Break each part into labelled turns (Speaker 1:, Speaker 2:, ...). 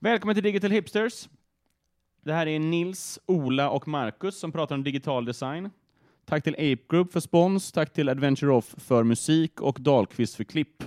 Speaker 1: Välkommen till Digital Hipsters. Det här är Nils, Ola och Marcus som pratar om digital design. Tack till Ape Group för spons, tack till Adventure Off för musik och Dahlqvist för klipp.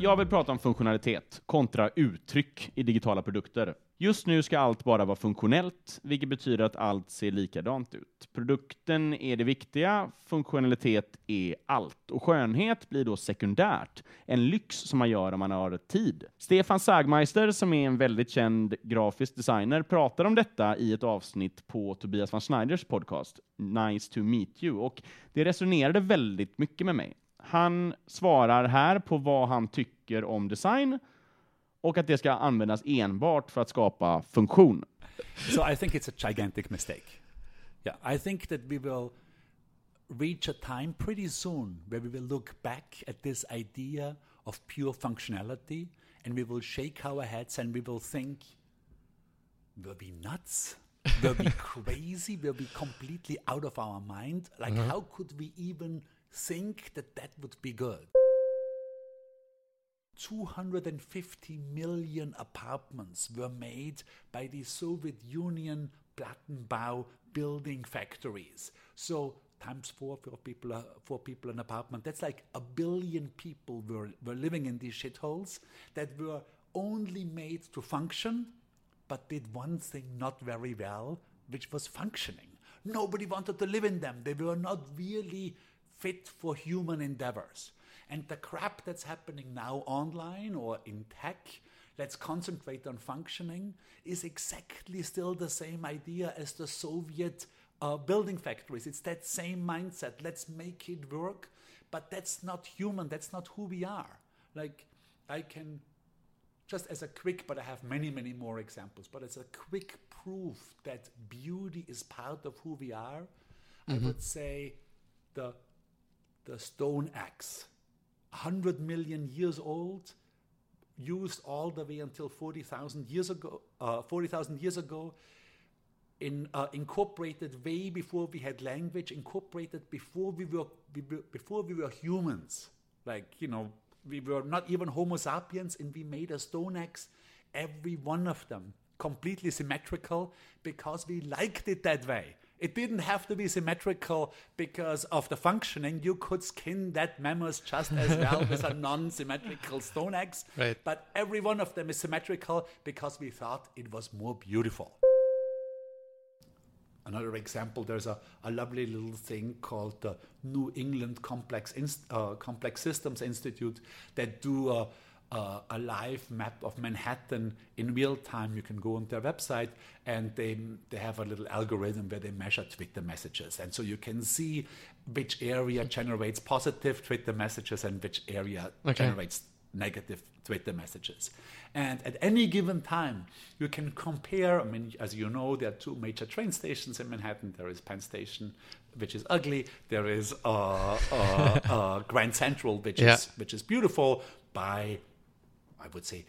Speaker 1: Jag vill prata om funktionalitet kontra uttryck i digitala produkter. Just nu ska allt bara vara funktionellt, vilket betyder att allt ser likadant ut. Produkten är det viktiga, funktionalitet är allt. Och skönhet blir då sekundärt, en lyx som man gör om man har tid. Stefan Sagmeister, som är en väldigt känd grafisk designer, pratar om detta i ett avsnitt på Tobias van Schneiders podcast, Nice to meet you, och det resonerade väldigt mycket med mig. Han svarar här på vad han tycker om design och att det ska användas enbart för att skapa funktion.
Speaker 2: so I think it's a gigantic mistake. Yeah, I think that we will reach a time pretty soon where we will look back at this idea of pure functionality and we will shake our heads and we will think, were we be nuts? Were we be crazy? Were we be completely out of our mind? Like, mm-hmm. how could we even think that that would be good? 250 million apartments were made by the Soviet Union Plattenbau building factories. So times four for people, four people an apartment. That's like a billion people were, were living in these shitholes that were only made to function, but did one thing not very well, which was functioning. Nobody wanted to live in them. They were not really fit for human endeavors. And the crap that's happening now online or in tech, let's concentrate on functioning, is exactly still the same idea as the Soviet uh, building factories. It's that same mindset. Let's make it work, but that's not human. That's not who we are. Like, I can just as a quick, but I have many, many more examples, but as a quick proof that beauty is part of who we are, I would say the, the stone axe, 100 million years old, used all the way until 40,000 years ago, uh, 40,000 years ago, in, uh, incorporated way before we had language, incorporated before we were, we were before we were humans. Like you know, we were not even Homo sapiens, and we made a stone axe. Every one of them completely symmetrical because we liked it that way. It didn't have to be symmetrical because of the functioning. You could skin that mammoth just as well with a non-symmetrical stone axe.
Speaker 3: Right.
Speaker 2: But every one of them is symmetrical because we thought it was more beautiful. Another example, there's a, a lovely little thing called the New England Complex, Inst- uh, Complex Systems Institute that do a, a, a live map of Manhattan in real time. You can go on their website and they, they have a little algorithm where they measure Twitter messages. And so you can see which area generates positive Twitter messages and which area
Speaker 3: Okay.
Speaker 2: generates negative Twitter messages. And at any given time, you can compare. I mean, as you know, there are two major train stations in Manhattan. There is Penn Station, which is ugly. There is uh, uh, uh, Grand Central, which
Speaker 3: Yeah.
Speaker 2: is which is beautiful. By, I would say,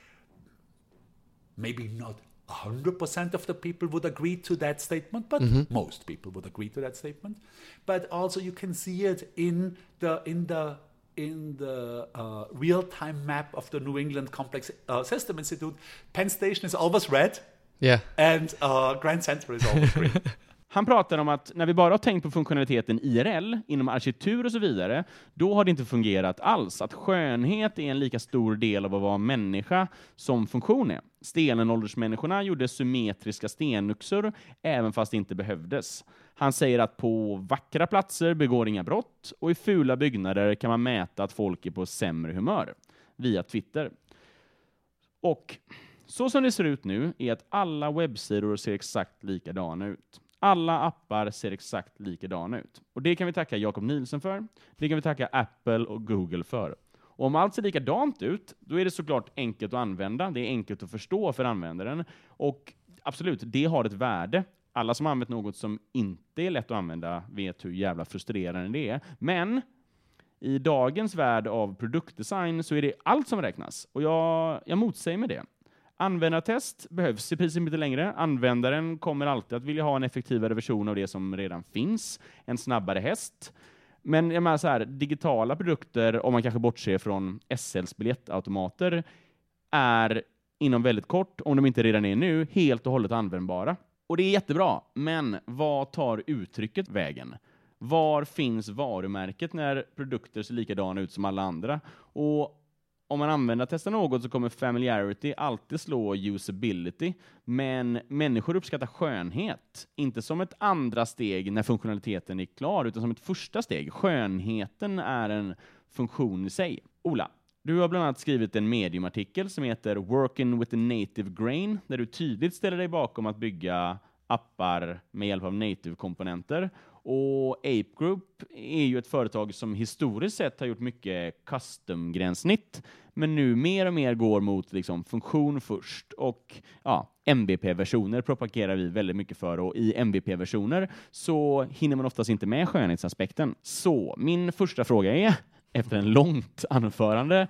Speaker 2: maybe not. 100% of the people would agree to that statement, but most people would agree to that statement. But also, you can see it in the in the in the uh, real-time map of the New England Complex uh, System Institute. Penn Station is always red,
Speaker 3: Yeah.
Speaker 2: and uh, Grand Central is always green.
Speaker 1: Han pratar om att när vi bara har tänkt på funktionaliteten IRL, inom arkitektur och så vidare, då har det inte fungerat alls. Att skönhet är en lika stor del av att vara människa som funktion är. Stenåldersmänniskorna gjorde symmetriska stenyxor, även fast det inte behövdes. Han säger att på vackra platser begår inga brott, och i fula byggnader kan man mäta att folk är på sämre humör, via Twitter. Och så som det ser ut nu är att alla webbsidor ser exakt likadana ut. Alla appar ser exakt likadana ut. Och det kan vi tacka Jakob Nielsen för. Det kan vi tacka Apple och Google för. Och om allt ser likadant ut, då är det såklart enkelt att använda. Det är enkelt att förstå för användaren. Och absolut, det har ett värde. Alla som har använt något som inte är lätt att använda vet hur jävla frustrerande det är. Men i dagens värld av produktdesign så är det allt som räknas. Och jag, jag motsäger med det. Användartest behövs i princip inte längre. Användaren kommer alltid att vilja ha en effektivare version av det som redan finns, en snabbare häst. Men jag menar så här, digitala produkter, om man kanske bortser från SLs biljettautomater, är inom väldigt kort, om de inte redan är nu, helt och hållet användbara. Och det är jättebra, men vad tar uttrycket vägen? Var finns varumärket när produkter ser likadana ut som alla andra? Och om man använder testa något så kommer familiarity alltid slå usability, men människor uppskattar skönhet, inte som ett andra steg när funktionaliteten är klar, utan som ett första steg. Skönheten är en funktion i sig. Ola, du har bland annat skrivit en mediumartikel som heter Working with the native grain, där du tydligt ställer dig bakom att bygga appar med hjälp av native-komponenter. Och Ape Group är ju ett företag som historiskt sett har gjort mycket custom-gränssnitt, men nu mer och mer går mot liksom funktion först. Och ja, MVP-versioner propagerar vi väldigt mycket för, och i MVP-versioner så hinner man oftast inte med skönhetsaspekten. Så min första fråga är, efter en långt anförande,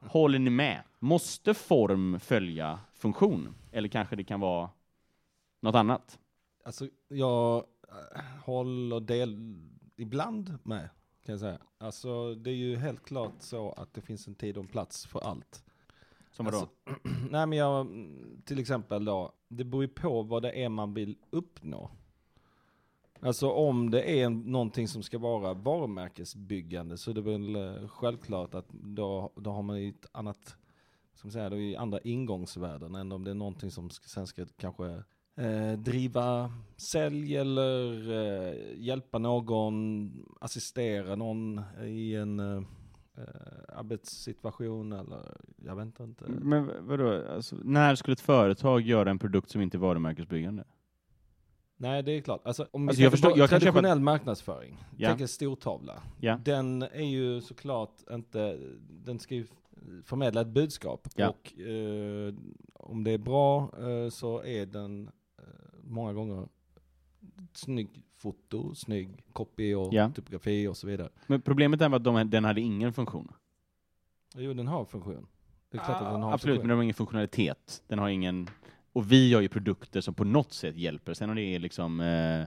Speaker 1: håller ni med? Måste form följa funktion? Eller kanske det kan vara något annat?
Speaker 3: Alltså, jag håller del ibland med, kan jag säga. Alltså, det är ju helt klart så att det finns en tid och en plats för allt.
Speaker 1: Som vadå?
Speaker 3: Alltså, nej men jag, till exempel då, det beror ju på vad det är man vill uppnå. Alltså om det är någonting som ska vara varumärkesbyggande så är det väl eh, självklart att då, då har man ju ett annat, som säga, då är andra ingångsvärden än om det är någonting som sen ska kanske eh, driva sälj eller eh, hjälpa någon, assistera någon i en eh, eh, arbetssituation eller jag vet inte.
Speaker 1: Men vadå, alltså, när skulle ett företag göra en produkt som inte är varumärkesbyggande?
Speaker 3: Nej, det är klart. Alltså, om
Speaker 1: Alltså, jag förstår- jag
Speaker 3: traditionell marknadsföring,
Speaker 1: Ja.
Speaker 3: tänk en stortavla.
Speaker 1: Ja.
Speaker 3: Den är ju såklart inte, den ska ju förmedla ett budskap.
Speaker 1: Ja.
Speaker 3: Och eh, om det är bra eh, så är den många gånger snygg foto, snygg copy och
Speaker 1: Ja.
Speaker 3: typografi och så vidare.
Speaker 1: Men problemet är att de, den hade ingen funktion.
Speaker 3: Jo, den har funktion. Det är klart att den har
Speaker 1: Ah, Absolut, men
Speaker 3: funktion.
Speaker 1: den har ingen funktionalitet. Den har ingen... Och vi har ju produkter som på något sätt hjälper. Sen har det är liksom... Eh,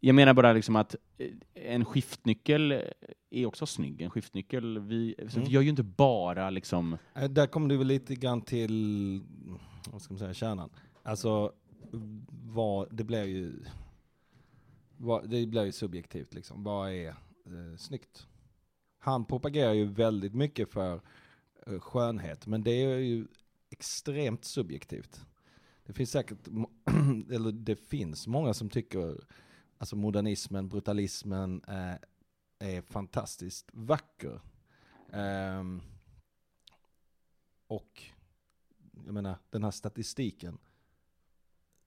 Speaker 1: jag menar bara liksom att eh, en skiftnyckel är också snygg. En skiftnyckel, vi,
Speaker 3: Mm.
Speaker 1: vi gör ju inte bara liksom...
Speaker 3: Eh, Där kommer du väl lite grann till, vad ska man säga, kärnan. Alltså, vad, det blir ju, vad, det blir ju subjektivt liksom. Vad är eh, snyggt? Han propagerar ju väldigt mycket för eh, skönhet, men det är ju extremt subjektivt. Det finns säkert, eller det finns många som tycker, alltså modernismen, brutalismen eh, är fantastiskt vacker. Eh, och jag menar, den här statistiken.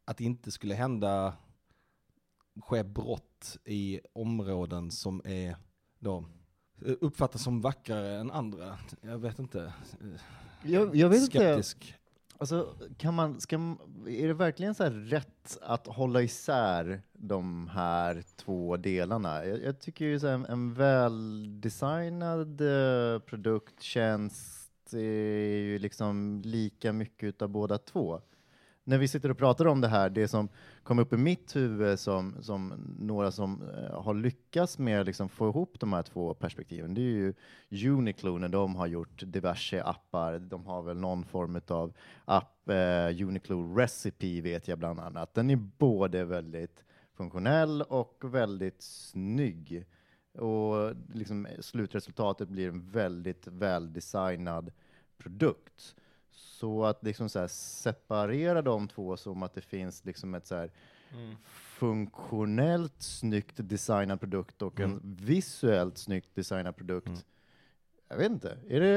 Speaker 3: Att det inte skulle hända, ske brott i områden som är då eh, uppfattas som vackrare än andra. Jag vet inte. eh,
Speaker 4: Jag, jag vet inte,
Speaker 3: Skeptisk.
Speaker 4: alltså, kan man, ska, är det verkligen så här rätt att hålla isär de här två delarna? Jag, jag tycker ju så en, en väldesignad eh, produkt, tjänst, är ju liksom lika mycket utav båda två. När vi sitter och pratar om det här, det som kom upp i mitt huvud som, som några som eh, har lyckats med att liksom få ihop de här två perspektiven, det är ju Uniqlo när de har gjort diverse appar. De har väl någon form av app, eh, Uniqlo Recipe vet jag bland annat. Den är både väldigt funktionell och väldigt snygg. Och liksom slutresultatet blir en väldigt väldesignad produkt. Så att liksom så här separera de två som att det finns liksom ett så här funktionellt snyggt designad produkt och en visuellt snyggt designad produkt.
Speaker 3: Mm.
Speaker 4: Jag vet inte, är det,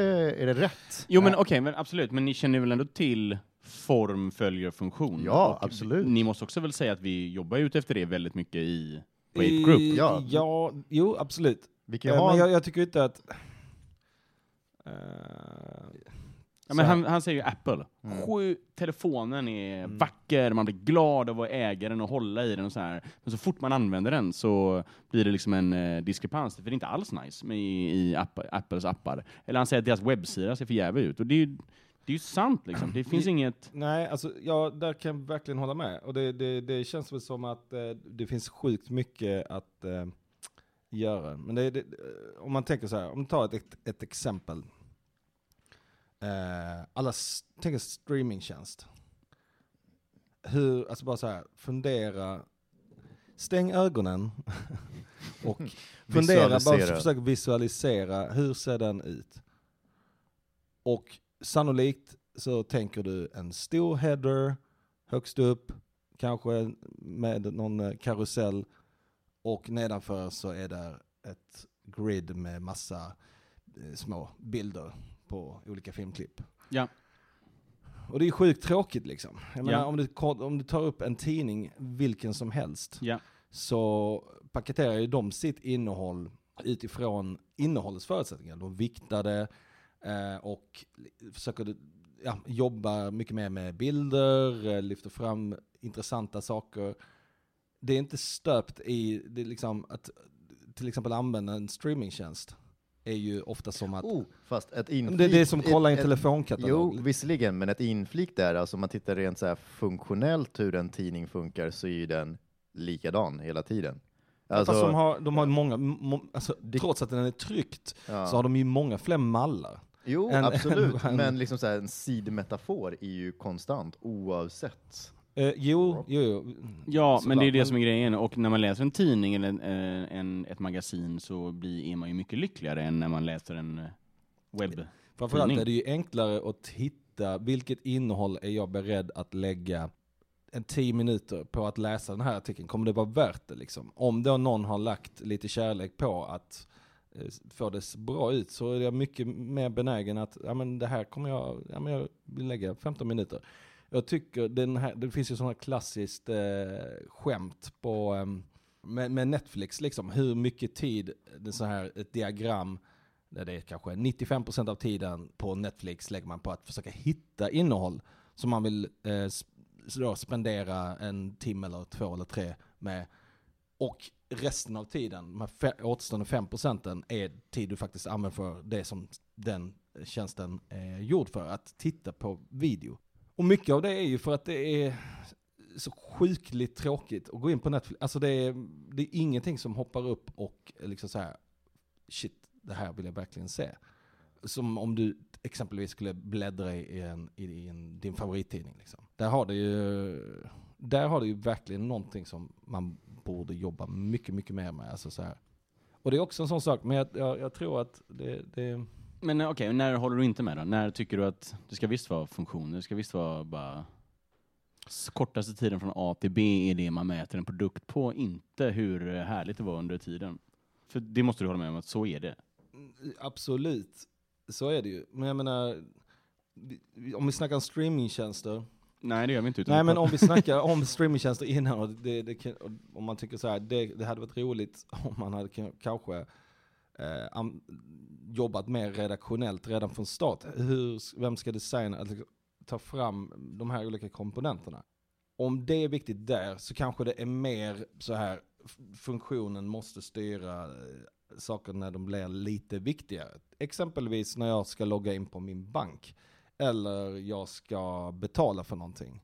Speaker 4: är det rätt?
Speaker 1: Jo, men okej, men absolut. Men ni känner väl ändå till form följer funktion?
Speaker 4: Ja,
Speaker 1: Och
Speaker 4: absolut.
Speaker 1: Ni måste också väl säga att vi jobbar ut efter det väldigt mycket i Ape Group?
Speaker 3: I-
Speaker 4: Ja.
Speaker 3: ja, jo absolut.
Speaker 4: Vi kan
Speaker 3: Eh,
Speaker 4: ha
Speaker 3: Men
Speaker 4: en-
Speaker 3: jag, jag tycker inte att... eh,
Speaker 1: Ja, men han, han säger ju Apple.
Speaker 4: Mm.
Speaker 1: Sju, telefonen är
Speaker 3: Mm.
Speaker 1: vacker, man blir glad av att äga den och hålla i den och så här. Men så fort man använder den så blir det liksom en eh, diskrepans, för det är inte alls nice med i, i app, Apples appar. Eller han säger att deras webbsida ser för jävligt ut. Och det är ju, Det är ju sant liksom. Det finns inget...
Speaker 3: Nej, alltså ja, där kan jag verkligen hålla med. Och det, det, det känns väl som att eh, det finns sjukt mycket att eh, göra. Men det, om man tänker så här, om du tar ett, ett exempel. Eh, alla, tänk en streamingtjänst. Hur, alltså bara så här, fundera, stäng ögonen och fundera, bara försök visualisera, hur ser den ut? Och sannolikt så tänker du en stor header högst upp, kanske med någon eh, karusell och nedanför så är där ett grid med massa eh, små bilder på olika filmklipp.
Speaker 1: Ja.
Speaker 3: Och det är sjukt tråkigt liksom. Jag menar
Speaker 1: Ja.
Speaker 3: om, du, om du tar upp en tidning, vilken som helst,
Speaker 1: Ja.
Speaker 3: så paketerar ju de sitt innehåll utifrån innehållets förutsättningar. De viktar det eh, och försöker ja, jobba mycket mer med bilder, eh, lyfter fram intressanta saker. Det är inte stöpt i, det liksom att till exempel använda en streamingtjänst är ju ofta som att,
Speaker 4: Oh, fast ett inflik...
Speaker 3: det, det är som att kolla i en telefonkatalog.
Speaker 4: Jo, visserligen, men ett inflik där, alltså om man tittar rent så här funktionellt hur en tidning funkar så är ju den likadan hela tiden. Alltså,
Speaker 3: Fast de har, de har många, må, alltså,
Speaker 4: Det-
Speaker 3: trots att den är tryckt
Speaker 4: ja.
Speaker 3: så har de ju många fler mallar.
Speaker 4: Jo,
Speaker 3: en-
Speaker 4: absolut,
Speaker 3: en-
Speaker 4: men liksom så här, en sidmetafor är ju konstant oavsett.
Speaker 3: Eh, jo, jo, jo.
Speaker 1: Ja, men det är det som är grejen. Och när man läser en tidning eller en, eh, en, ett magasin så blir, är man ju mycket lyckligare än när man läser en eh, webb.
Speaker 3: Framförallt är det ju enklare att hitta vilket innehåll är jag beredd att lägga en tio minuter på att läsa den här artikeln. Kommer det vara värt det liksom? Om då någon har lagt lite kärlek på att eh, få det så bra ut så är jag mycket mer benägen att, ja men det här kommer jag, ja men jag vill lägga 15 minuter. Jag tycker den här, det finns ju sådana klassiskt eh, skämt på, eh, med, med Netflix liksom, hur mycket tid, det så här ett diagram där det är kanske 95% av tiden på Netflix lägger man på att försöka hitta innehåll som man vill eh, då spendera en timme eller två eller tre med. Och resten av tiden, de här återstående 5% är tid du faktiskt använder för det som den tjänsten eh, är gjord för, att titta på video. Och mycket av det är ju för att det är så sjukligt tråkigt att gå in på Netflix. Alltså det är, det är ingenting som hoppar upp och liksom så här, shit, det här vill jag verkligen se. Som om du exempelvis skulle bläddra i, en, i en, din favorittidning. Liksom. Där, har det ju, där har det ju verkligen någonting som man borde jobba mycket, mycket mer med. Alltså så här. Och det är också en sån sak, men jag, jag, jag tror att det, det
Speaker 1: men eh, okej, när håller du inte med då? När tycker du att det ska visst vara funktioner? Det ska visst vara bara kortaste tiden från A till B är det man mäter en produkt på, inte hur härligt det var under tiden. För det måste du hålla med om att så är det.
Speaker 3: Absolut, så är det ju. Men jag menar, om vi snackar om streamingtjänster.
Speaker 1: Nej, det gör vi inte.
Speaker 3: Nej men om vi snackar om streamingtjänster innan, och det, det, om man tycker så här, det, det hade varit roligt om man hade kanske eh, am, jobbat mer redaktionellt redan från start. Hur, vem ska designa, alltså, ta fram de här olika komponenterna? Om det är viktigt där så kanske det är mer så här, funktionen måste styra eh, saker när de blir lite viktigare. Exempelvis när jag ska logga in på min bank eller jag ska betala för någonting.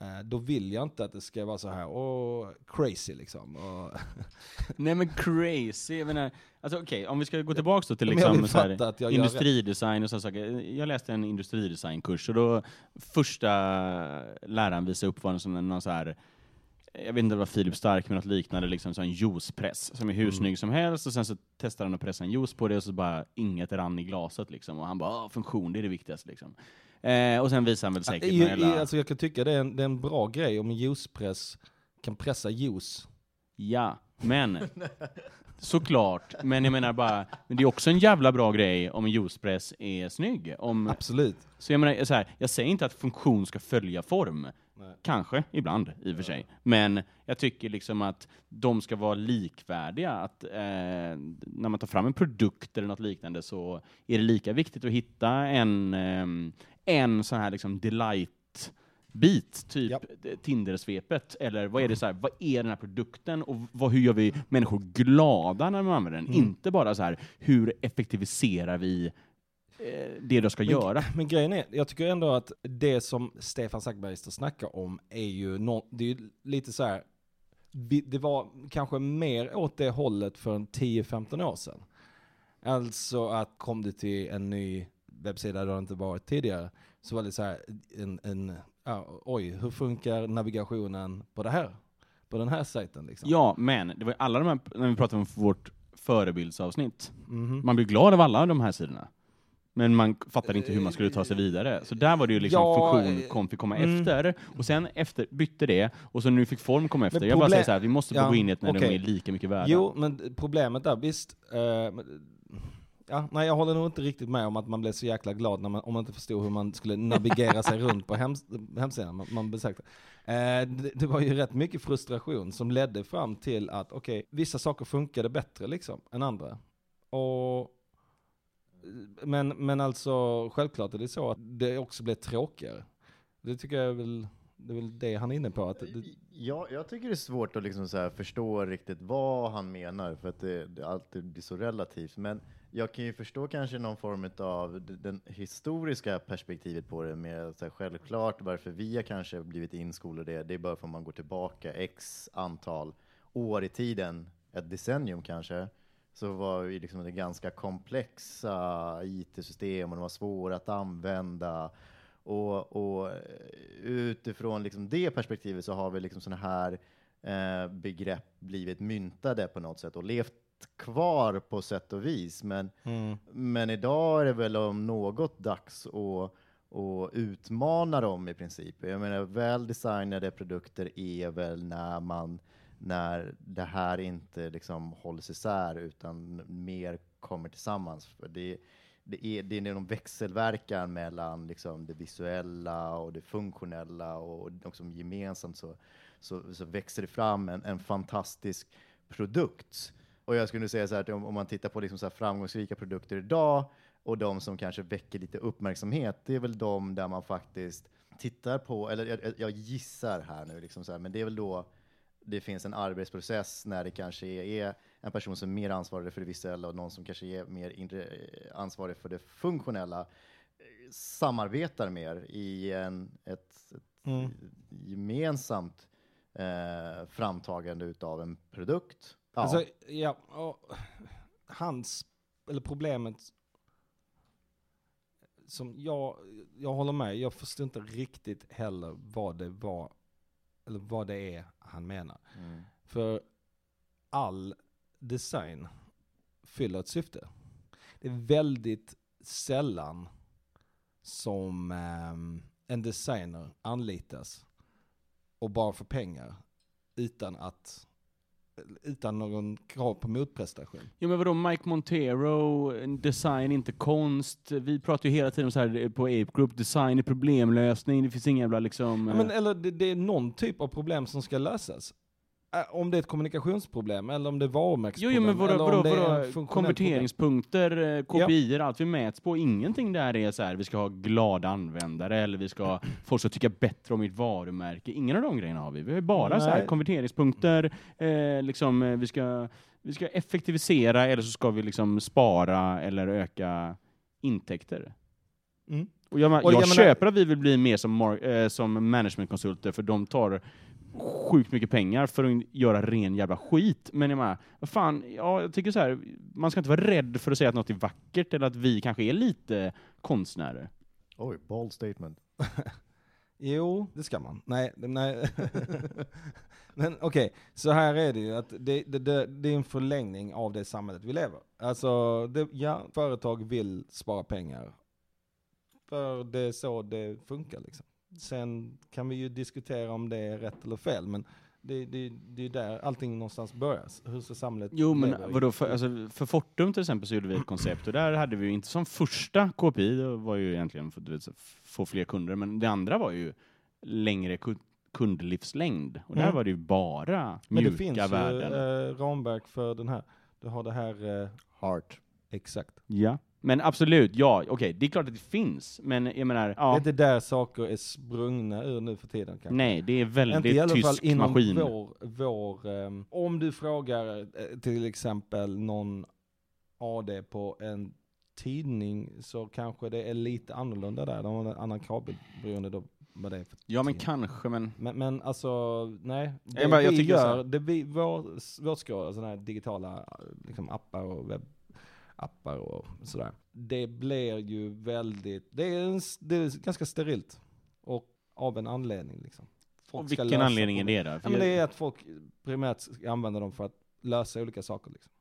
Speaker 3: Eh, Då vill jag inte att det ska vara så här, åh, crazy liksom. Och,
Speaker 1: Nej men crazy, jag menar, alltså okej, om vi ska gå tillbaks då till liksom så här, industridesign och sådana saker. Jag läste en industridesignskurs och då första läraren visade upp var sån, någon så här jag vet inte om det var Filip Stark, men något liknande, liksom så en juicepress som är hur
Speaker 3: Mm.
Speaker 1: snygg som helst, och sen så testade han att pressa en juice på det, och så bara inget rann i glaset liksom, och han bara "Ah, funktion, det är det viktigaste liksom. Eh, och sen visade han väl säkert
Speaker 3: I,
Speaker 1: några
Speaker 3: i, alltså jag kan tycka det är, en, det är en bra grej om en juicepress kan pressa juice.
Speaker 1: Ja, men såklart. Men jag menar bara, men det är också en jävla bra grej om en juicepress är snygg. Om,
Speaker 3: Absolut.
Speaker 1: så jag menar, så här, jag säger inte att funktion ska följa form.
Speaker 3: Nej.
Speaker 1: Kanske, ibland i och för sig. Men jag tycker liksom att de ska vara likvärdiga. Att eh, när man tar fram en produkt eller något liknande så är det lika viktigt att hitta en, eh, en sån här liksom delight bit, typ
Speaker 3: Japp.
Speaker 1: Tinder-svepet, eller vad är det så här, vad är den här produkten och vad, hur gör vi människor glada när de använder den?
Speaker 3: Mm.
Speaker 1: Inte bara så här, hur effektiviserar vi det du ska göra.
Speaker 3: Men grejen är, jag tycker ändå att det som Stefan Sackbergster snackar om är ju, nå- det är ju lite så här. det var kanske mer åt det hållet för en 10-15 år sedan. Alltså att kom det till en ny webbsida har inte varit tidigare, så var det så här, en, en ja, oj, hur funkar navigationen på det här? På den här sajten liksom.
Speaker 1: Ja, men det var ju alla de här, när vi pratade om vårt förebildsavsnitt,
Speaker 3: Mhm.
Speaker 1: man blir glad av alla de här sidorna. Men man fattade inte hur man skulle ta sig vidare. Så där var det ju liksom
Speaker 3: Ja,
Speaker 1: funktion
Speaker 3: eh,
Speaker 1: kom fick komma
Speaker 3: mm.
Speaker 1: efter, och sen efter bytte det, och så nu fick form komma efter. Jag bara säger så här, vi måste
Speaker 3: Ja,
Speaker 1: gå in i ett när de
Speaker 3: okej.
Speaker 1: är lika mycket värda.
Speaker 3: Jo, men problemet där, visst. eh, men- ja, nej, jag håller nog inte riktigt med om att man blev så jäkla glad när man, om man inte förstod hur man skulle navigera sig runt på hems, hemsidan man, man besökte. Eh, det, det var ju rätt mycket frustration som ledde fram till att, okej, vissa saker funkade bättre liksom än andra. Och, men, men alltså, självklart är det så att det också blir tråkigare. Det tycker jag är väl, det är väl det han är inne på. Att det,
Speaker 4: Ja, jag tycker det är svårt att liksom så här förstå riktigt vad han menar, för att det, det alltid blir så relativt. Men jag kan ju förstå kanske någon form av det den historiska perspektivet på det, med så här, självklart varför vi har kanske blivit inskolade, det är bara för att man går tillbaka x antal år i tiden, ett decennium kanske, så var ju liksom det ganska komplexa IT-system och de var svåra att använda. Och, och eh, utifrån liksom det perspektivet så har vi liksom sådana här eh, begrepp blivit myntade på något sätt och levt kvar på sätt och vis. Men,
Speaker 3: mm.
Speaker 4: men idag är det väl om något dags att och utmana dem i princip. Jag menar, väl designade produkter är väl när man när det här inte liksom hålls isär utan mer kommer tillsammans. För det, det, är, det är någon växelverkan mellan liksom det visuella och det funktionella och också gemensamt så, så, så växer det fram en, en fantastisk produkt. Och jag skulle säga så här att om, om man tittar på liksom så här framgångsrika produkter idag och de som kanske väcker lite uppmärksamhet, det är väl de där man faktiskt tittar på, eller jag, jag- jag gissar här nu, liksom så här, men det är väl då det finns en arbetsprocess när det kanske är, en person som är mer ansvarig för det visuella och någon som kanske är mer inre, ansvarig för det funktionella eh, samarbetar mer i en, ett, ett
Speaker 3: Mm.
Speaker 4: gemensamt eh, framtagande utav en produkt. Ja.
Speaker 3: Alltså, ja, hans, eller problemet som jag, jag håller med, jag förstår inte riktigt heller vad det var, eller vad det är han menar.
Speaker 4: mm.
Speaker 3: För all design fyller ett syfte. Det är väldigt sällan som ehm, en designer anlitas och bara för pengar utan att utan någon krav på motprestation.
Speaker 1: Jo men vadå, Mike Montero, design inte konst. Vi pratar ju hela tiden så här på Ape Group, design är problemlösning, det finns inga jävla liksom...
Speaker 3: Ja, men, eller det, det är någon typ av problem som ska lösas. Om det är ett kommunikationsproblem eller om det är
Speaker 1: Jo,
Speaker 3: varumärkesproblem.
Speaker 1: jo men vadå,
Speaker 3: eller om
Speaker 1: vadå,
Speaker 3: det är
Speaker 1: vadå
Speaker 3: en funktionell
Speaker 1: konverteringspunkter, eh, KPI, allt vi mäts på. Ingenting där är så här, vi ska ha glada användare eller vi ska ha folk som tycker bättre om mitt varumärke. Ingen av de grejerna har vi. Vi har bara så här konverteringspunkter, eh, liksom, eh, vi, ska, vi ska effektivisera eller så ska vi liksom spara eller öka intäkter.
Speaker 3: Mm.
Speaker 1: Och jag, jag,
Speaker 3: Och jag menar-
Speaker 1: köper att vi vill bli mer som, eh, som managementkonsulter, för de tar sjukt mycket pengar för att göra ren jävla skit. Men jag menar, fan, ja, jag tycker så här, man ska inte vara rädd för att säga att något är vackert, eller att vi kanske är lite konstnärer.
Speaker 4: Oj, bold statement.
Speaker 3: Jo, det ska man. Nej, nej. Men okej, så här är det ju att det, det, det, det är en förlängning av det samhället vi lever. Alltså, det, ja, företag vill spara pengar. För det är så det funkar liksom. Sen kan vi ju diskutera om det är rätt eller fel, men det, det, det är där allting någonstans börjar. Hur ska samhället
Speaker 1: Jo, men vadå, för, alltså, för Fortum till exempel så gjorde vi ett koncept, och där hade vi ju inte som första KPI, det var ju egentligen för att få fler kunder, men det andra var ju längre ku- kundlivslängd. Och där
Speaker 3: Mm.
Speaker 1: var det ju bara
Speaker 3: Men
Speaker 1: mjuka
Speaker 3: det finns
Speaker 1: värden.
Speaker 3: ju eh, ramverk för den här. Du har det här, eh,
Speaker 4: Heart.
Speaker 3: exakt.
Speaker 1: Ja. Men absolut, ja, okej, det är klart att det finns, men jag menar,
Speaker 3: Det är
Speaker 1: ja,
Speaker 3: inte där saker är sprungna ur nu för tiden kanske.
Speaker 1: nej, det är
Speaker 3: Inte
Speaker 1: väldigt
Speaker 3: i alla fall
Speaker 1: tysk
Speaker 3: inom
Speaker 1: maskin.
Speaker 3: vår, vår ehm, om du frågar eh, till exempel någon AD på en tidning så kanske det är lite annorlunda där. De har en annan kabel beroende då vad det är för
Speaker 1: Ja, men
Speaker 3: tidning.
Speaker 1: kanske, men...
Speaker 3: Men, men alltså, nej. Det
Speaker 1: Jag bara- jag
Speaker 3: vi
Speaker 1: här-
Speaker 3: gör, det vi, vår, vårt ska, sådana här digitala liksom, appar och webbappar och sådär. Det blir ju väldigt, det är, en, det är ganska sterilt. Och av en anledning liksom. Folk
Speaker 1: Och vilken anledning är det då?
Speaker 3: Ja, men det är att folk primärt ska använda dem för att lösa olika saker liksom.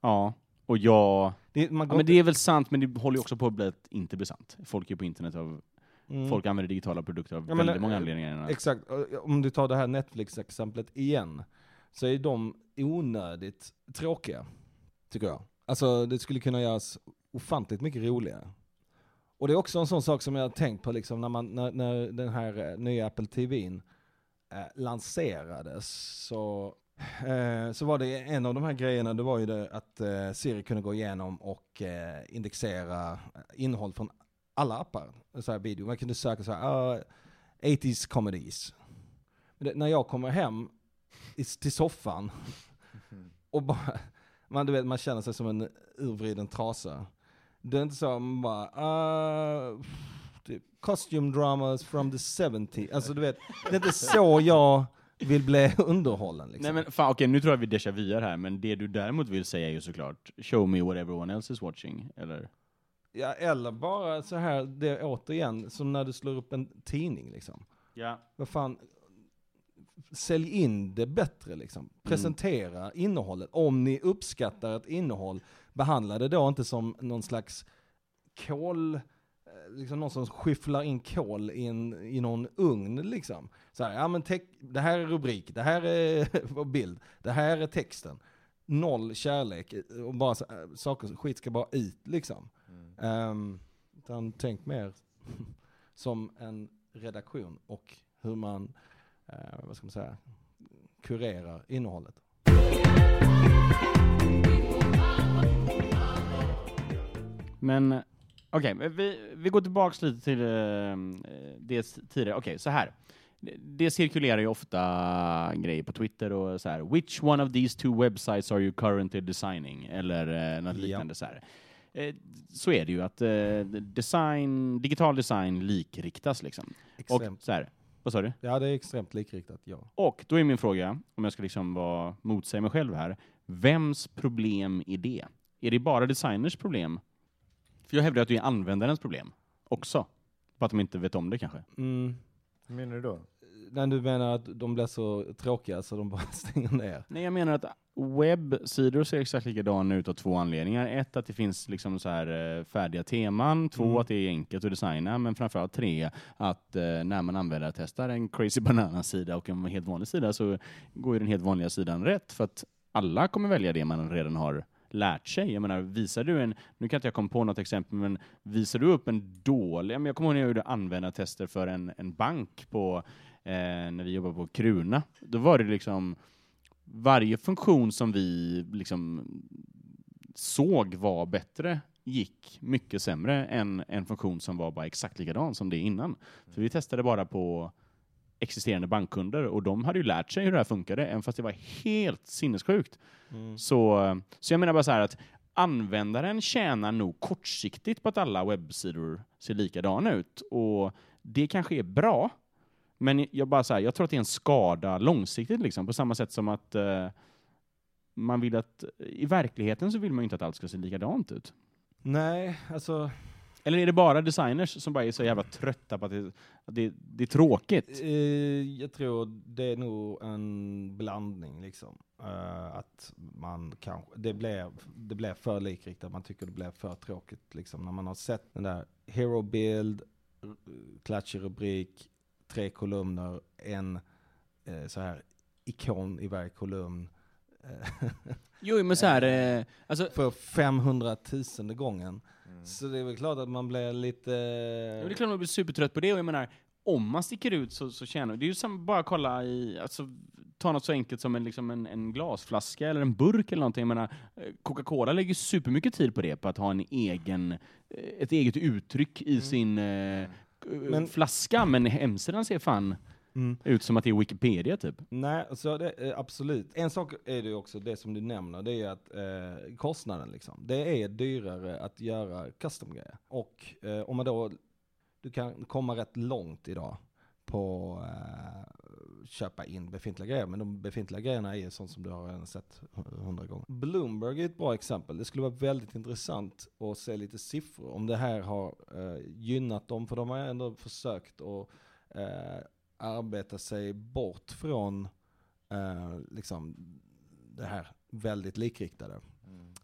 Speaker 1: Ja, och jag...
Speaker 3: Det,
Speaker 1: Ja, men det är väl sant, men det håller ju också på att bli att inte bli sant. Folk är på internet av...
Speaker 3: Mm.
Speaker 1: Folk använder digitala produkter av
Speaker 3: Ja, men,
Speaker 1: väldigt många
Speaker 3: eh,
Speaker 1: anledningar.
Speaker 3: Exakt, om du tar det här Netflix-exemplet igen, så är de onödigt tråkiga, tycker jag. Alltså det skulle kunna göras ofantligt mycket roligare. Och det är också en sån sak som jag har tänkt på liksom när, man, när, när den här eh, nya Apple TVn eh, lanserades så, eh, så var det en av de här grejerna, det var ju det att eh, Siri kunde gå igenom och eh, indexera eh, innehåll från alla appar, så här video. Man kunde söka så här, ah, 80s comedies. Det, när jag kommer hem i, till soffan och bara, man, du vet, man känner sig som en urvriden trasa. Det är inte så, man bara, typ, costume dramas from the 70 Alltså du vet, det är inte så jag vill bli underhållen liksom.
Speaker 1: Nej men fan, okej nu tror jag vi déjà vuar här, men det du däremot vill säga är ju såklart Show me what everyone else is watching, eller?
Speaker 3: Ja, eller bara så här, det återigen, som när du slår upp en tidning liksom.
Speaker 1: Ja.
Speaker 3: Vad fan, sälj in det bättre liksom. Presentera innehållet. Om ni uppskattar ett innehåll, behandla det då inte som någon slags kol, eh, liksom någon som skyfflar in kol i, en, i någon ugn liksom. Så här, ja men det här är rubrik, det här är bild, det här är texten. Noll kärlek eh, och bara äh, saker, skit ska bara ut liksom. Um, utan tänk mer som en redaktion och hur man, eh, vad ska man säga, kurerar innehållet.
Speaker 1: Men okej, vi, vi går tillbaks lite till eh, det tidigare. Okej, så här. Det- cirkulerar ju ofta grejer på Twitter och så här. Which one of these two websites are you currently designing? Eller eh, något
Speaker 3: Ja.
Speaker 1: liknande så här. Eh, så är det ju att eh, design, digital design likriktas liksom. Och
Speaker 3: Extremt.
Speaker 1: så här, vad sa du?
Speaker 3: Ja, det är extremt likriktat, ja.
Speaker 1: Och då är min fråga, om jag ska liksom vara motsäga mig själv här, vems problem är det? Är det bara designers problem? För jag hävdar att det är användarens problem också. För att de inte vet om det kanske.
Speaker 3: Mm.
Speaker 4: Hur menar du då?
Speaker 3: När du menar att de blir så tråkiga så de bara stänger ner?
Speaker 1: Nej, jag menar att webbsidor ser exakt likadana ut av två anledningar. Ett, att det finns liksom så här eh, färdiga teman. Två,
Speaker 3: Mm.
Speaker 1: att det är enkelt att designa. Men framförallt tre, att eh, när man använder testar en crazy banana-sida och en helt vanlig sida så går ju den helt vanliga sidan rätt. För att alla kommer välja det man redan har lärt sig. Jag menar, visar du en, nu kan inte jag komma på något exempel, men visar du upp en dålig, jag kommer ihåg när jag gjorde användartester för en, en bank på, när vi jobbade på Kruna. Då var det liksom, varje funktion som vi liksom såg var bättre gick mycket sämre än en funktion som var bara exakt likadan som det innan. För vi testade bara på existerande bankkunder och de hade ju lärt sig hur det här funkade, även fast det var helt sinnessjukt. Så, så jag menar bara så här att användaren tjänar nog kortsiktigt på att alla webbsidor ser likadana ut. Och det kanske är bra, men jag, bara så här, jag tror att det är en skada långsiktigt, liksom, på samma sätt som att eh, man vill att, i verkligheten så vill man ju inte att allt ska se likadant ut.
Speaker 3: Nej, alltså,
Speaker 1: Eller är det bara designers som bara är så jävla trötta på att det, att det, det är tråkigt?
Speaker 3: eh, jag tror det är nog en blandning liksom. Eh, att man kanske, det blir, det blir för likriktat, man tycker det blir för tråkigt liksom. När man har sett den där hero bild, r- klatschig rubrik, tre kolumner, en eh, så här ikon i varje kolumn. eh,
Speaker 1: Jo, men så här, eh, alltså,
Speaker 3: för 500 tusende gången. Så det är väl klart att man blir lite...
Speaker 1: Ja, det är klart man blir supertrött på det, och jag menar, om man sticker ut så, så tjänar det är ju samma, bara kolla i, alltså, ta något så enkelt som en, liksom en, en glasflaska eller en burk eller någonting. Jag menar, eh, Coca-Cola lägger supermycket tid på det, på att ha en egen, eh, ett eget uttryck i sin eh,
Speaker 3: Men-
Speaker 1: flaska, men hemsidan ser fan
Speaker 3: Mm.
Speaker 1: Ut som att det är Wikipedia typ.
Speaker 3: Nej, så det, eh, absolut. En sak är det också, det som du nämner, det är att eh, kostnaden liksom. Det är dyrare att göra custom-grejer. Och eh, om man då, du kan komma rätt långt idag på eh, köpa in befintliga grejer, men de befintliga grejerna är ju sånt som du har redan sett hundra gånger. Bloomberg är ett bra exempel. Det skulle vara väldigt intressant att se lite siffror, om det här har eh, gynnat dem, för de har ändå försökt att eh, arbeta sig bort från liksom det här väldigt likriktade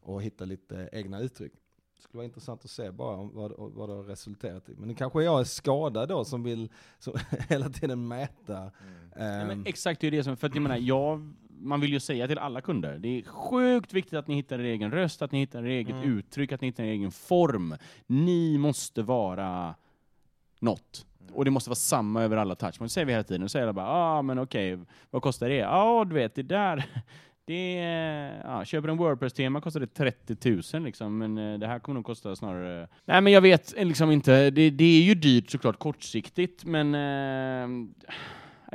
Speaker 3: och hitta lite egna uttryck. Det skulle vara intressant att se bara om vad, vad det har resulterat i. Men det kanske jag är skadad då som vill som hela tiden mäta.
Speaker 1: Ja,
Speaker 3: ehm,
Speaker 1: men exakt, det är det som, för att jag menar, jag, man vill ju säga till alla kunder, det är sjukt viktigt att ni hittar er egen röst, att ni hittar er eget
Speaker 3: Mm.
Speaker 1: uttryck, att ni hittar er egen form. Ni måste vara något. Och det måste vara samma över alla touch. Men det säger vi hela tiden. Och säger alla bara, ja ah, men okej, vad kostar det? Ja, du vet, det där, det är, ja, köper en Wordpress-tema kostar det 30 000 liksom, men eh, det här kommer nog kosta snarare... Nej men jag vet eh, liksom inte, det, det är ju dyrt såklart kortsiktigt, men eh,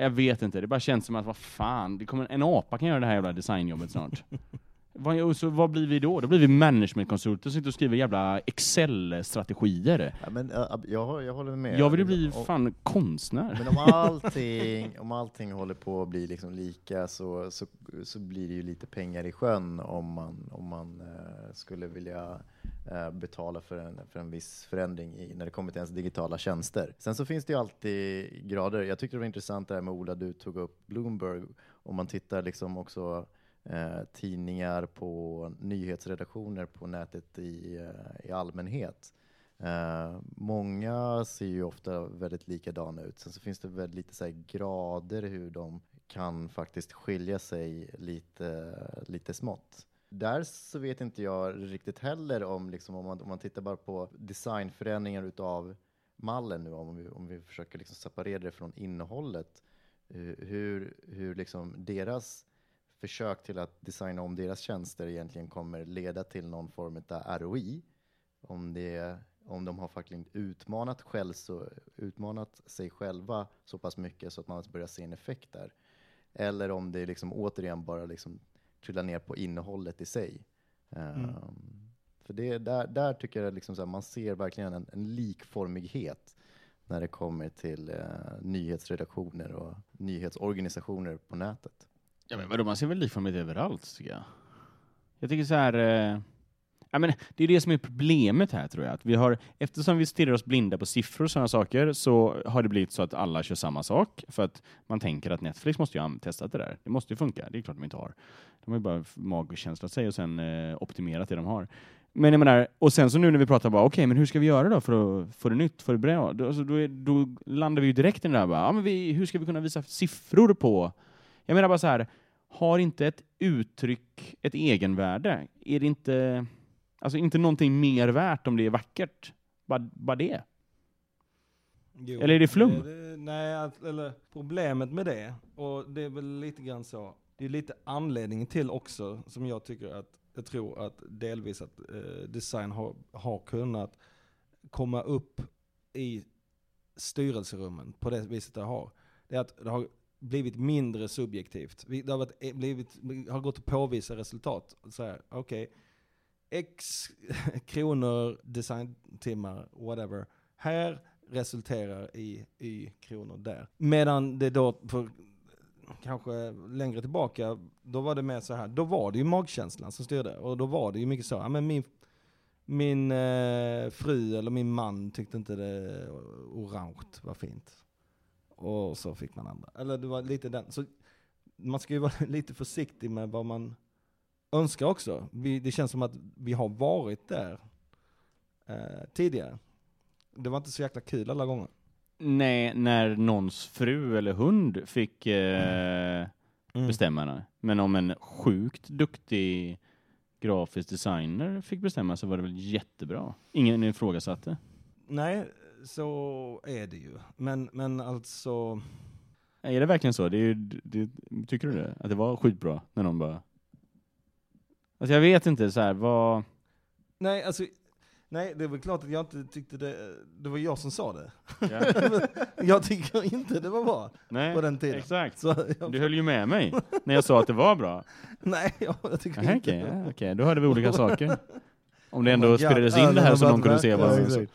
Speaker 1: jag vet inte, det bara känns som att vad fan, det kommer, en apa kan göra det här jävla designjobbet snart. vad, och så, vad blir vi då? Då blir vi managementkonsulter som sitter och skriver jävla Excel-strategier.
Speaker 4: Ja, men, jag, jag håller med.
Speaker 1: Jag vill ju bli
Speaker 4: Om-
Speaker 1: fan konstnär.
Speaker 4: Men om allting, om allting håller på att bli liksom lika så, så, så blir det ju lite pengar i sjön om man, om man eh, skulle vilja eh, betala för en, för en viss förändring i, när det kommer till ens digitala tjänster. Sen så finns det ju alltid grader. Jag tyckte det var intressant det här med Ola, du tog upp Bloomberg. Om man tittar liksom också eh, tidningar på nyhetsredaktioner på nätet i, eh, i allmänhet. Eh, många ser ju ofta väldigt likadana ut. Sen så finns det väldigt lite så här grader hur de kan faktiskt skilja sig lite, lite smått. Där så vet inte jag riktigt heller om, liksom, om, man, om man tittar bara på designförändringar utav mallen nu, om vi, om vi försöker liksom separera det från innehållet, hur, hur liksom deras försök till att designa om deras tjänster egentligen kommer leda till någon form av ROI. Om, det, om de har faktiskt utmanat, själv så, utmanat sig själva så pass mycket så att man börjar se en effekt där. Eller om det liksom återigen bara liksom trillar ner på innehållet i sig. Ehm, för det, där, där tycker jag liksom här, man ser verkligen en, en likformighet när det kommer till eh, nyhetsredaktioner och nyhetsorganisationer på nätet.
Speaker 1: Ja, men vadå, man ser väl likformighet överallt, tycker jag. Jag tycker så här... Eh, ja, men det är det som är problemet här, tror jag. Att vi har, eftersom vi stirrar oss blinda på siffror och sådana saker, så har det blivit så att alla kör samma sak. För att man tänker att Netflix måste ju ha testat det där. Det måste ju funka. Det är klart de inte har. De har ju bara magkänslat sig och sen eh, optimerat det de har. Men jag menar, och sen så nu när vi pratar bara, okej, men hur ska vi göra då för att få det nytt, få det bra? Då, alltså, då, är, då landar vi ju direkt i det där, bara, ja, men vi, hur ska vi kunna visa siffror på jag menar bara så här, har inte ett uttryck ett egenvärde? Är det inte, alltså inte någonting mer värt om det är vackert? Bara, bara det?
Speaker 3: Jo,
Speaker 1: Eller är det flum?
Speaker 3: det- nej, att- eller problemet med det, och det är väl lite grann så, det är lite anledningen till också, som jag tycker att, jag tror att delvis att eh, design har, har kunnat komma upp i styrelserummen på det viset det har. Det är att det har blivit mindre subjektivt. Det har, varit, eh, blivit, har gått att påvisa resultat. Så här, okej, x kronor, designtimmar, whatever. Här resulterar i y kronor där. Medan det då, för kanske längre tillbaka, då var det mer så här, då var det ju magkänslan som styrde. Och då var det ju mycket så, ja men min, min eh, fru eller min man tyckte inte det orange var fint. Och så fick man andra. Eller det var lite den. Så man ska ju vara lite försiktig med vad man önskar också. Vi, det känns som att vi har varit där eh, tidigare. Det var inte så jäkla kul alla gånger.
Speaker 1: Nej, när någons fru eller hund fick eh,
Speaker 3: Mm.
Speaker 1: bestämma det. Men om en sjukt duktig grafisk designer fick bestämma så var det väl jättebra. Ingen ifrågasatte.
Speaker 3: Nej, så är det ju. Men, men alltså,
Speaker 1: Är det verkligen så? Det är, det, tycker du det? Att det var skitbra när någon bara... Alltså jag vet inte så här, vad...
Speaker 3: nej alltså, Nej, det är väl klart att jag inte tyckte det, det var jag som sa det.
Speaker 1: Ja.
Speaker 3: jag tycker inte det var bra
Speaker 1: Nej,
Speaker 3: på den tiden.
Speaker 1: exakt.
Speaker 3: Så jag,
Speaker 1: Du höll ju med mig när jag sa att det var bra.
Speaker 3: nej, jag, jag tycker
Speaker 1: Aha,
Speaker 3: inte
Speaker 1: Okej,
Speaker 3: det
Speaker 1: okej, då hörde vi olika saker. Om det ändå
Speaker 3: Oh
Speaker 1: spelades in det här så någon kunde se vad som.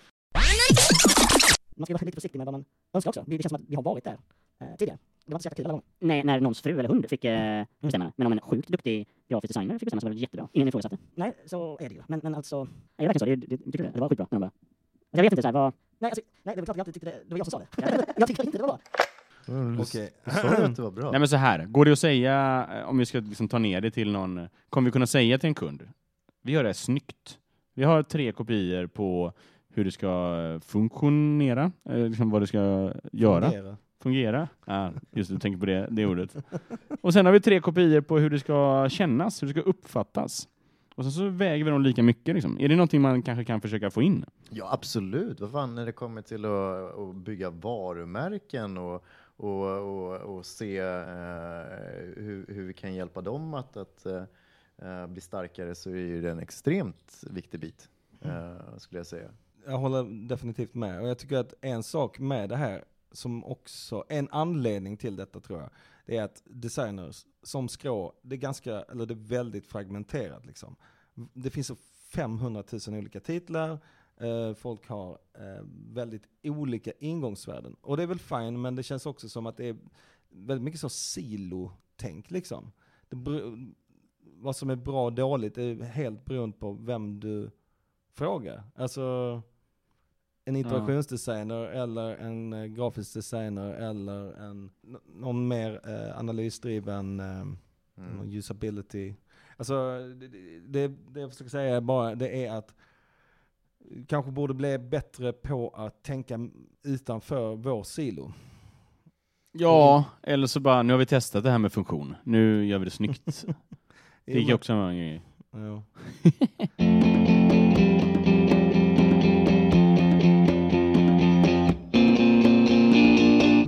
Speaker 5: Man ska vara lite försiktig med vad man önskar också. Det, det känns som att vi har varit där eh, tidigare. Det var inte så jäkla kul alla gånger. Nej, när någons fru eller hund fick eh, bestämma. Men om en sjukt duktig grafisk designer fick bestämma så var det jättebra. Ingen ifrågasatte. Nej, så är det ju. Men, men alltså... Är det verkligen så? Det, det, tycker du det? Det var skitbra. när de bara- Alltså, jag vet inte så här, vad... Nej, alltså, nej, det var klart att jag inte tyckte det. Det var jag som sa det. Jag tyckte inte det var bra.
Speaker 3: Okej.
Speaker 4: Du sa ju att det var bra.
Speaker 1: Nej men så här, går det att säga, eh, om vi ska liksom ta ner det till någon, kommer vi kunna säga till en kund, vi gör det här snyggt. Vi har tre kopior på hur det ska eh, funktionera, eh, liksom vad det ska göra.
Speaker 3: Fungera.
Speaker 1: Fungera. Ja, just det, du tänker på det, det ordet. Och sen har vi tre kopior på hur det ska kännas, hur det ska uppfattas. Och sen så väger vi dem lika mycket. Liksom. Är det någonting man kanske kan försöka få in?
Speaker 4: Ja, absolut. Vad fan, när det kommer till att, att bygga varumärken och, och, och, och se eh, hur, hur vi kan hjälpa dem att, att eh, bli starkare så är det en extremt viktig bit, eh, skulle jag säga.
Speaker 3: Jag håller definitivt med. Och jag tycker att en sak med det här, som också, en anledning till detta tror jag, det är att designers som skrå, det är ganska, eller det är väldigt fragmenterat liksom. Det finns så 500 000 olika titlar, eh, folk har eh, väldigt olika ingångsvärden. Och det är väl fine, men det känns också som att det är väldigt mycket så silotänk liksom. Det, vad som är bra och dåligt är helt beroende på vem du frågar. Alltså en interaktionsdesigner eller en eh, grafisk designer eller en, någon mer eh, analysdriven eh, någon usability. Alltså det, det, det jag försöker säga är bara det är att kanske borde bli bättre på att tänka utanför vår silo.
Speaker 1: Ja, eller så bara, nu har vi testat det här med funktion. Nu gör vi det snyggt. Det gick också en grej.
Speaker 3: ja.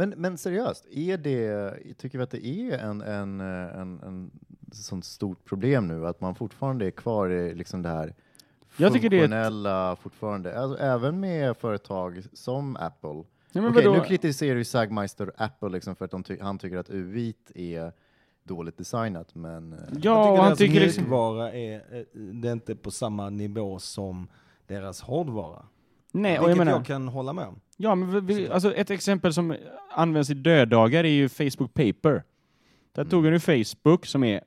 Speaker 4: Men, men seriöst, är det, tycker vi att det är en, en, en, en sånt stort problem nu att man fortfarande är kvar i liksom det här
Speaker 1: Jag tycker det är ett-
Speaker 4: fortfarande, alltså, även med företag som Apple.
Speaker 1: Ja, vadå?
Speaker 4: nu kritiserar ju Sagmeister Apple liksom för att de ty- han tycker att UV är dåligt designat, men eh,
Speaker 1: Ja, han
Speaker 3: deras
Speaker 1: tycker liksom...
Speaker 3: mjukvara är, eh, det är inte på samma nivå som deras hårdvara.
Speaker 1: Nej, och
Speaker 3: Vilket
Speaker 1: jag
Speaker 3: jag,
Speaker 1: menar...
Speaker 3: kan hålla med om.
Speaker 1: Ja, men vi- alltså ett exempel som används i döddagar är ju Facebook Paper. Där tog han ju Facebook som är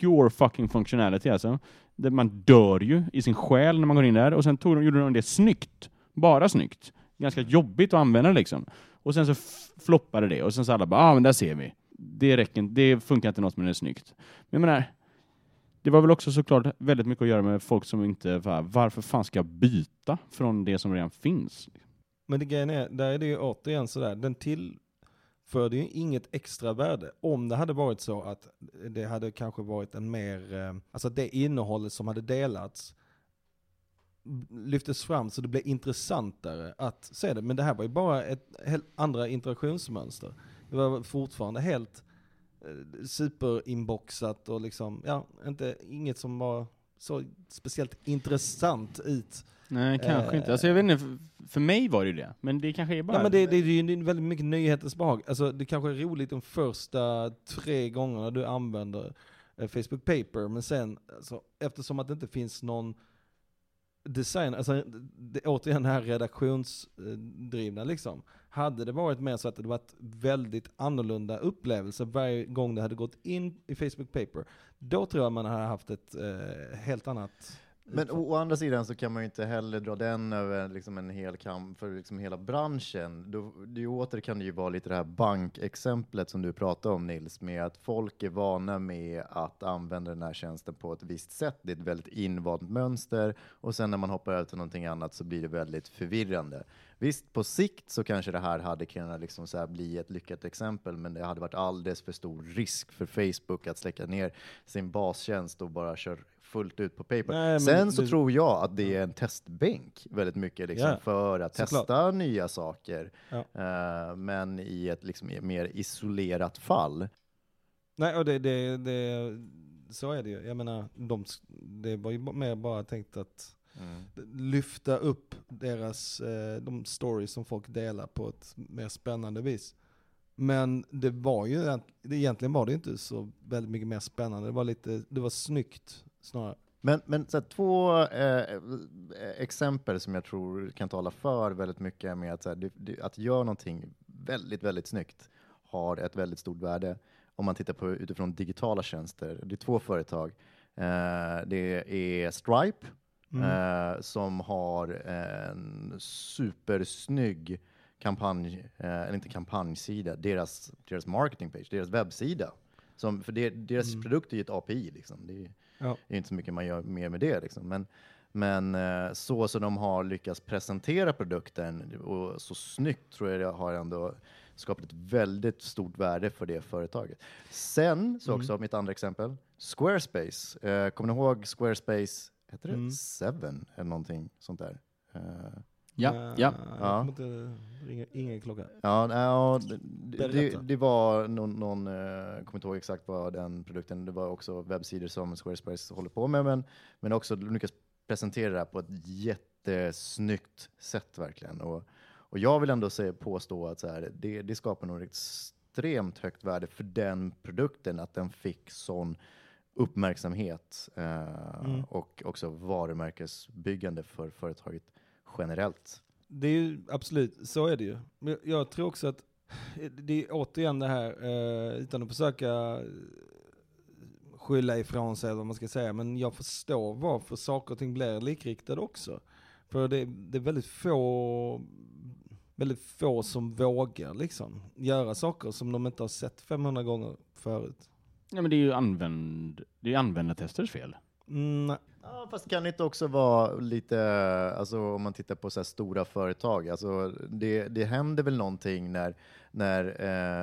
Speaker 1: pure fucking functionality alltså. Där man dör ju i sin själ när man går in där och sen tog de, gjorde de det snyggt. Bara snyggt. Ganska jobbigt att använda liksom. Och sen så floppade det och sen så alla bara, ah men där ser vi. Det räcker inte, det funkar inte något men det är snyggt. Men jag menar, det var väl också såklart väldigt mycket att göra med folk som inte, varför fan ska jag byta från det som redan finns?
Speaker 3: Men det grejen är, där är det ju återigen sådär, den tillförde ju inget extra värde. Om det hade varit så att det hade kanske varit en mer, eh, alltså det innehållet som hade delats lyftes fram så det blev intressantare att se det. Men det här var ju bara ett helt andra interaktionsmönster. Det var fortfarande helt superinboxat och liksom, ja, inte, inget som var så speciellt intressant ut.
Speaker 1: Nej, kanske
Speaker 3: Eh.
Speaker 1: inte. Alltså, jag vet inte, för, för mig var det ju det. Men det kanske är bara...
Speaker 3: Ja, men det, det, det är ju väldigt mycket nyhetens behag. Alltså, det kanske är roligt de första tre gångerna du använder eh, Facebook Paper, men sen, alltså, eftersom att det inte finns någon design, alltså det, återigen det här redaktionsdrivna liksom. Hade det varit mer så att det varit väldigt annorlunda upplevelse varje gång det hade gått in i Facebook Paper, då tror jag man hade haft ett eh, helt annat
Speaker 4: men å, å andra sidan så kan man ju inte heller dra den över liksom en hel kam för liksom hela branschen. Då, det åter kan det ju vara lite det här bankexemplet som du pratade om Nils, med att folk är vana med att använda den här tjänsten på ett visst sätt. Det är ett väldigt invant mönster och sen när man hoppar över till någonting annat så blir det väldigt förvirrande. Visst, på sikt så kanske det här hade kunnat liksom så bli ett lyckat exempel, men det hade varit alldeles för stor risk för Facebook att släcka ner sin bastjänst och bara köra fullt ut på paper.
Speaker 3: Nej,
Speaker 4: Sen så
Speaker 3: det-
Speaker 4: tror jag att det är en testbänk väldigt mycket liksom,
Speaker 3: Ja,
Speaker 4: för att testa nya saker,
Speaker 3: Ja.
Speaker 4: Eh, men i ett liksom mer isolerat fall.
Speaker 3: Nej, och det, det, det, så är det ju. Jag menar, de, det var ju mer bara tänkt att lyfta upp deras, eh, de stories som folk delar på ett mer spännande vis. Men det var ju, egentligen var det inte så väldigt mycket mer spännande, det var lite, det var snyggt snarare.
Speaker 4: Men, men så här, två eh, exempel som jag tror kan tala för väldigt mycket med att, så här, det, det, att göra någonting väldigt, väldigt snyggt har ett väldigt stort värde om man tittar på utifrån digitala tjänster. Det är två företag. Eh, det är Stripe eh, som har en supersnygg kampanj, eh, eller inte kampanjsida, deras, deras marketingpage, deras webbsida. Som, för det, deras produkt är ju ett API, liksom. det är,
Speaker 3: Ja.
Speaker 4: det är inte så mycket man gör mer med det. Liksom. Men, men eh, så som de har lyckats presentera produkten och så snyggt tror jag det har ändå skapat ett väldigt stort värde för det företaget. Sen så också mitt andra exempel, Squarespace. Eh, kommer ni ihåg Squarespace, heter det Seven eller någonting sånt där? Eh,
Speaker 1: Ja,
Speaker 3: Eh,
Speaker 1: ja.
Speaker 3: Jag
Speaker 4: Ja.
Speaker 3: inte, ringa, ingen klocka.
Speaker 4: Ja, nej, ja det, det, det var någon, någon eh, jag kommer inte ihåg exakt vad den produkten, det var också webbsidor som Squarespace håller på med, men, men också lyckas presentera det här på ett jättesnyggt sätt verkligen. Och, och jag vill ändå säga, påstå att så här, det, det skapar nog extremt högt värde för den produkten, att den fick sån uppmärksamhet eh, och också varumärkesbyggande för företaget generellt.
Speaker 3: Det är ju absolut, så är det ju. Men jag tror också att det är återigen det här, eh, utan att försöka eh, skylla ifrån sig eller vad man ska säga, men jag förstår varför saker och ting blir likriktade också. För det, det är väldigt få, väldigt få som vågar liksom göra saker som de inte har sett 500 gånger förut.
Speaker 1: Ja, men det är ju använd, det är användartesters fel.
Speaker 3: Mm,
Speaker 4: Ja, fast kan det inte också vara lite, alltså om man tittar på så här stora företag, alltså det, det händer väl någonting när, när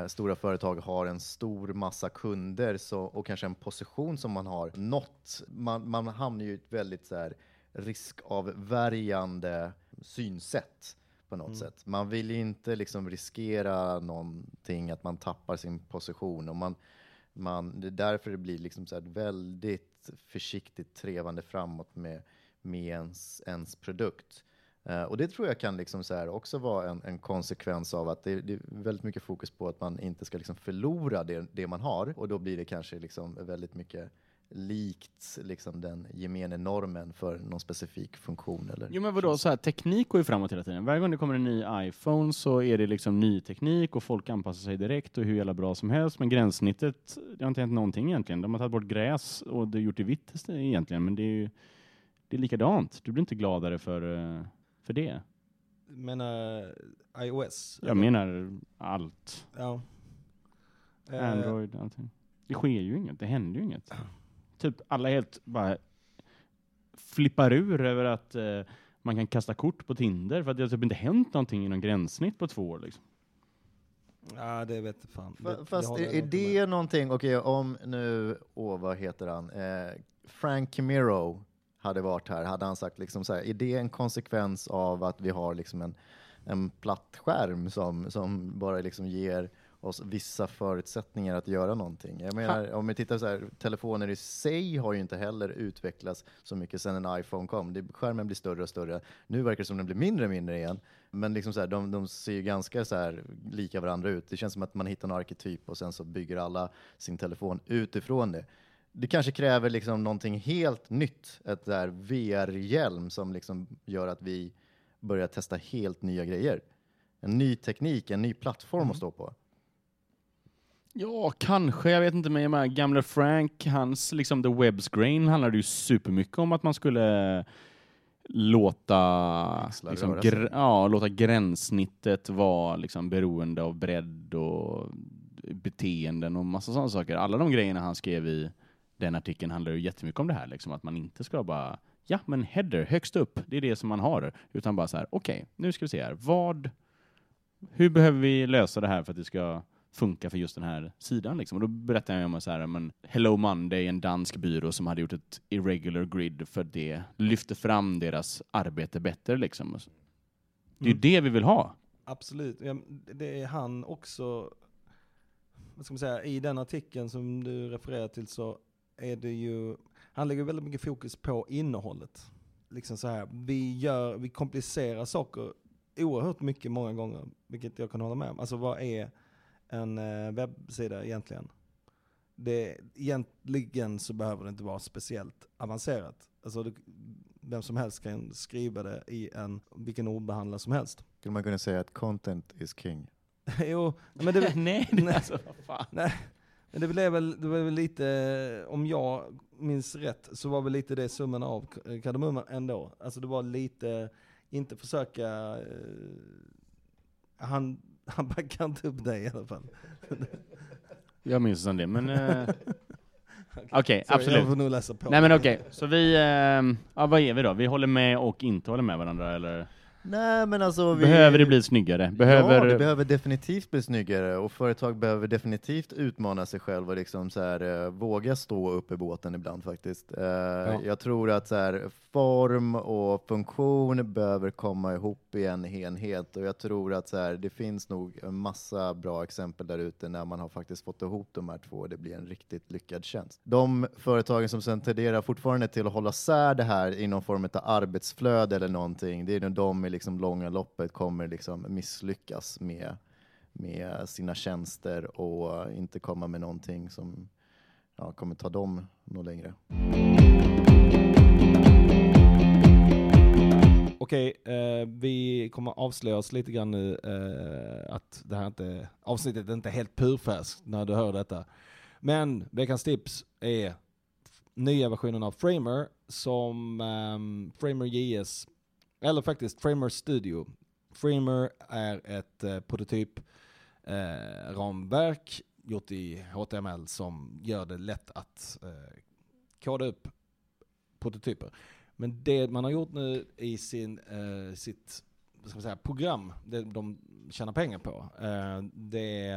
Speaker 4: eh, stora företag har en stor massa kunder så, och kanske en position som man har nått. Man, man hamnar ju i ett väldigt så här, riskavvärjande synsätt på något sätt. Man vill ju inte liksom riskera någonting, att man tappar sin position. Och man, man, det är därför det blir liksom så här väldigt försiktigt trevande framåt med, med ens, ens produkt. Uh, och det tror jag kan liksom så här också vara en, en konsekvens av att det, det är väldigt mycket fokus på att man inte ska liksom förlora det, det man har. Och då blir det kanske liksom väldigt mycket likt liksom den gemene normen för någon specifik funktion. Eller
Speaker 1: Jo men vadå, så här, teknik går ju framåt hela tiden. Varje gång det kommer en ny iPhone så är det liksom ny teknik och folk anpassar sig direkt och hur jävla bra som helst. Men gränssnittet, det har inte hänt någonting egentligen. De har tagit bort gräs och det gjort det vitt egentligen, men det är ju det är likadant. Du blir inte gladare för, eh, för det.
Speaker 3: menar iOS?
Speaker 1: Jag menar allt.
Speaker 3: Ja. Eh,
Speaker 1: Android, allting. Det sker ju inget, det händer ju inget. Typ alla helt bara flippar ur över att eh, man kan kasta kort på Tinder för att det har typ inte hänt någonting inom gränssnitt på två år. Liksom.
Speaker 3: Ja, det vet fan.
Speaker 4: Fa-
Speaker 3: Det-
Speaker 4: Fast
Speaker 3: håller
Speaker 4: är, är det
Speaker 3: med.
Speaker 4: någonting, okej om nu, åh vad heter han, eh, Frank Camiro hade varit här, hade han sagt liksom så här, är det en konsekvens av att vi har liksom en, en platt skärm som, som bara liksom ger oss vissa förutsättningar att göra någonting? Jag menar, om vi tittar så här, telefoner i sig har ju inte heller utvecklats så mycket sedan en iPhone kom. Det, skärmen blir större och större. Nu verkar det som den blir mindre och mindre igen. Men liksom så här, de, de ser ju ganska så här lika varandra ut. Det känns som att man hittar en arketyp och sen så bygger alla sin telefon utifrån det. Det kanske kräver liksom någonting helt nytt, ett där VR-hjälm som liksom gör att vi börjar testa helt nya grejer. En ny teknik, en ny plattform att stå på.
Speaker 1: Ja, kanske. Jag vet inte, men menar, gamle Frank, hans liksom The Web's Grain handlade ju supermycket om att man skulle låta, liksom, gr- ja, låta gränssnittet vara liksom, beroende av bredd och beteenden och massa sådana saker. Alla de grejerna han skrev i den artikeln handlar ju jättemycket om det här, liksom, att man inte ska bara Ja, men header högst upp, det är det som man har. Utan bara så här, okej, nu ska vi se här. Vad, hur behöver vi lösa det här för att det ska funka för just den här sidan. Liksom. Och då berättade jag om så här, men Hello Monday, en dansk byrå som hade gjort ett irregular grid för det lyfte fram deras arbete bättre. Liksom. Det är ju
Speaker 3: Mm.
Speaker 1: det vi vill ha.
Speaker 3: Absolut. Ja, det är han också, vad ska man säga, i den artikeln som du refererar till så är det ju, han lägger väldigt mycket fokus på innehållet. liksom så här, vi, gör, vi komplicerar saker oerhört mycket många gånger, vilket jag kan hålla med om. Alltså vad är en eh, webbsida egentligen? Det, egentligen så behöver det inte vara speciellt avancerat. Alltså det, vem som helst kan skriva det i en, vilken ordbehandlare som helst.
Speaker 4: Skulle man kunna säga att content is king?
Speaker 3: jo, men det,
Speaker 1: Nej, det, alltså, fan.
Speaker 3: Nej, men det blev väl, det var väl lite, om jag minns rätt, så var väl lite det summan av k- kardemumman ändå. Alltså det var lite, inte försöka, eh, han, han backar inte upp dig i alla fall.
Speaker 1: Jag minns som det, men... eh, Okej,
Speaker 3: Så
Speaker 1: absolut.
Speaker 3: Jag får nog läsa på.
Speaker 1: Nej men okej, så vi, eh, ja vad är vi då? Vi håller med och inte håller med varandra eller?
Speaker 4: Nej, men alltså vi...
Speaker 1: Behöver det bli snyggare? Behöver...
Speaker 4: Ja, det behöver definitivt bli snyggare och företag behöver definitivt utmana sig själva och liksom så här, eh, våga stå upp i båten ibland faktiskt. Eh, Jag tror att så här, form och funktion behöver komma ihop i en enhet och jag tror att så här, det finns nog en massa bra exempel där ute när man har faktiskt fått ihop de här två och det blir en riktigt lyckad tjänst. De företagen som sen tenderar fortfarande till att hålla sär det här i någon form av arbetsflöde eller någonting, det är nog de i liksom långa loppet kommer liksom misslyckas med, med sina tjänster och inte komma med någonting som ja, kommer ta dem något längre.
Speaker 3: Okej, eh, vi kommer avslöja oss lite grann nu eh, att det här inte, avsnittet är inte helt purfärskt när du hör detta. Men veckans tips är nya versionen av Framer som eh, Framer JS, eller faktiskt Framer Studio. Framer är ett eh, prototyp eh, ramverk gjort i HTML som gör det lätt att eh, koda upp prototyper. Men det man har gjort nu i sin, eh, sitt ska man säga, program, det de tjänar pengar på, eh, det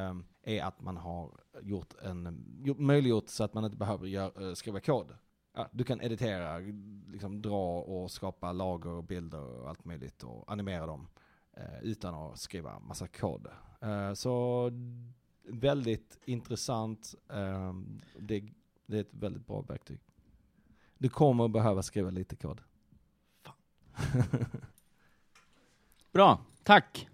Speaker 3: är att man har gjort en, gjort, möjliggjort så att man inte behöver gör, eh, skriva kod. Ja, du kan editera, liksom dra och skapa lager och bilder och allt möjligt och animera dem eh, utan att skriva massa kod. Eh, så väldigt intressant, eh, det, det är ett väldigt bra verktyg. Du kommer att behöva skriva lite kod.
Speaker 1: Bra, tack!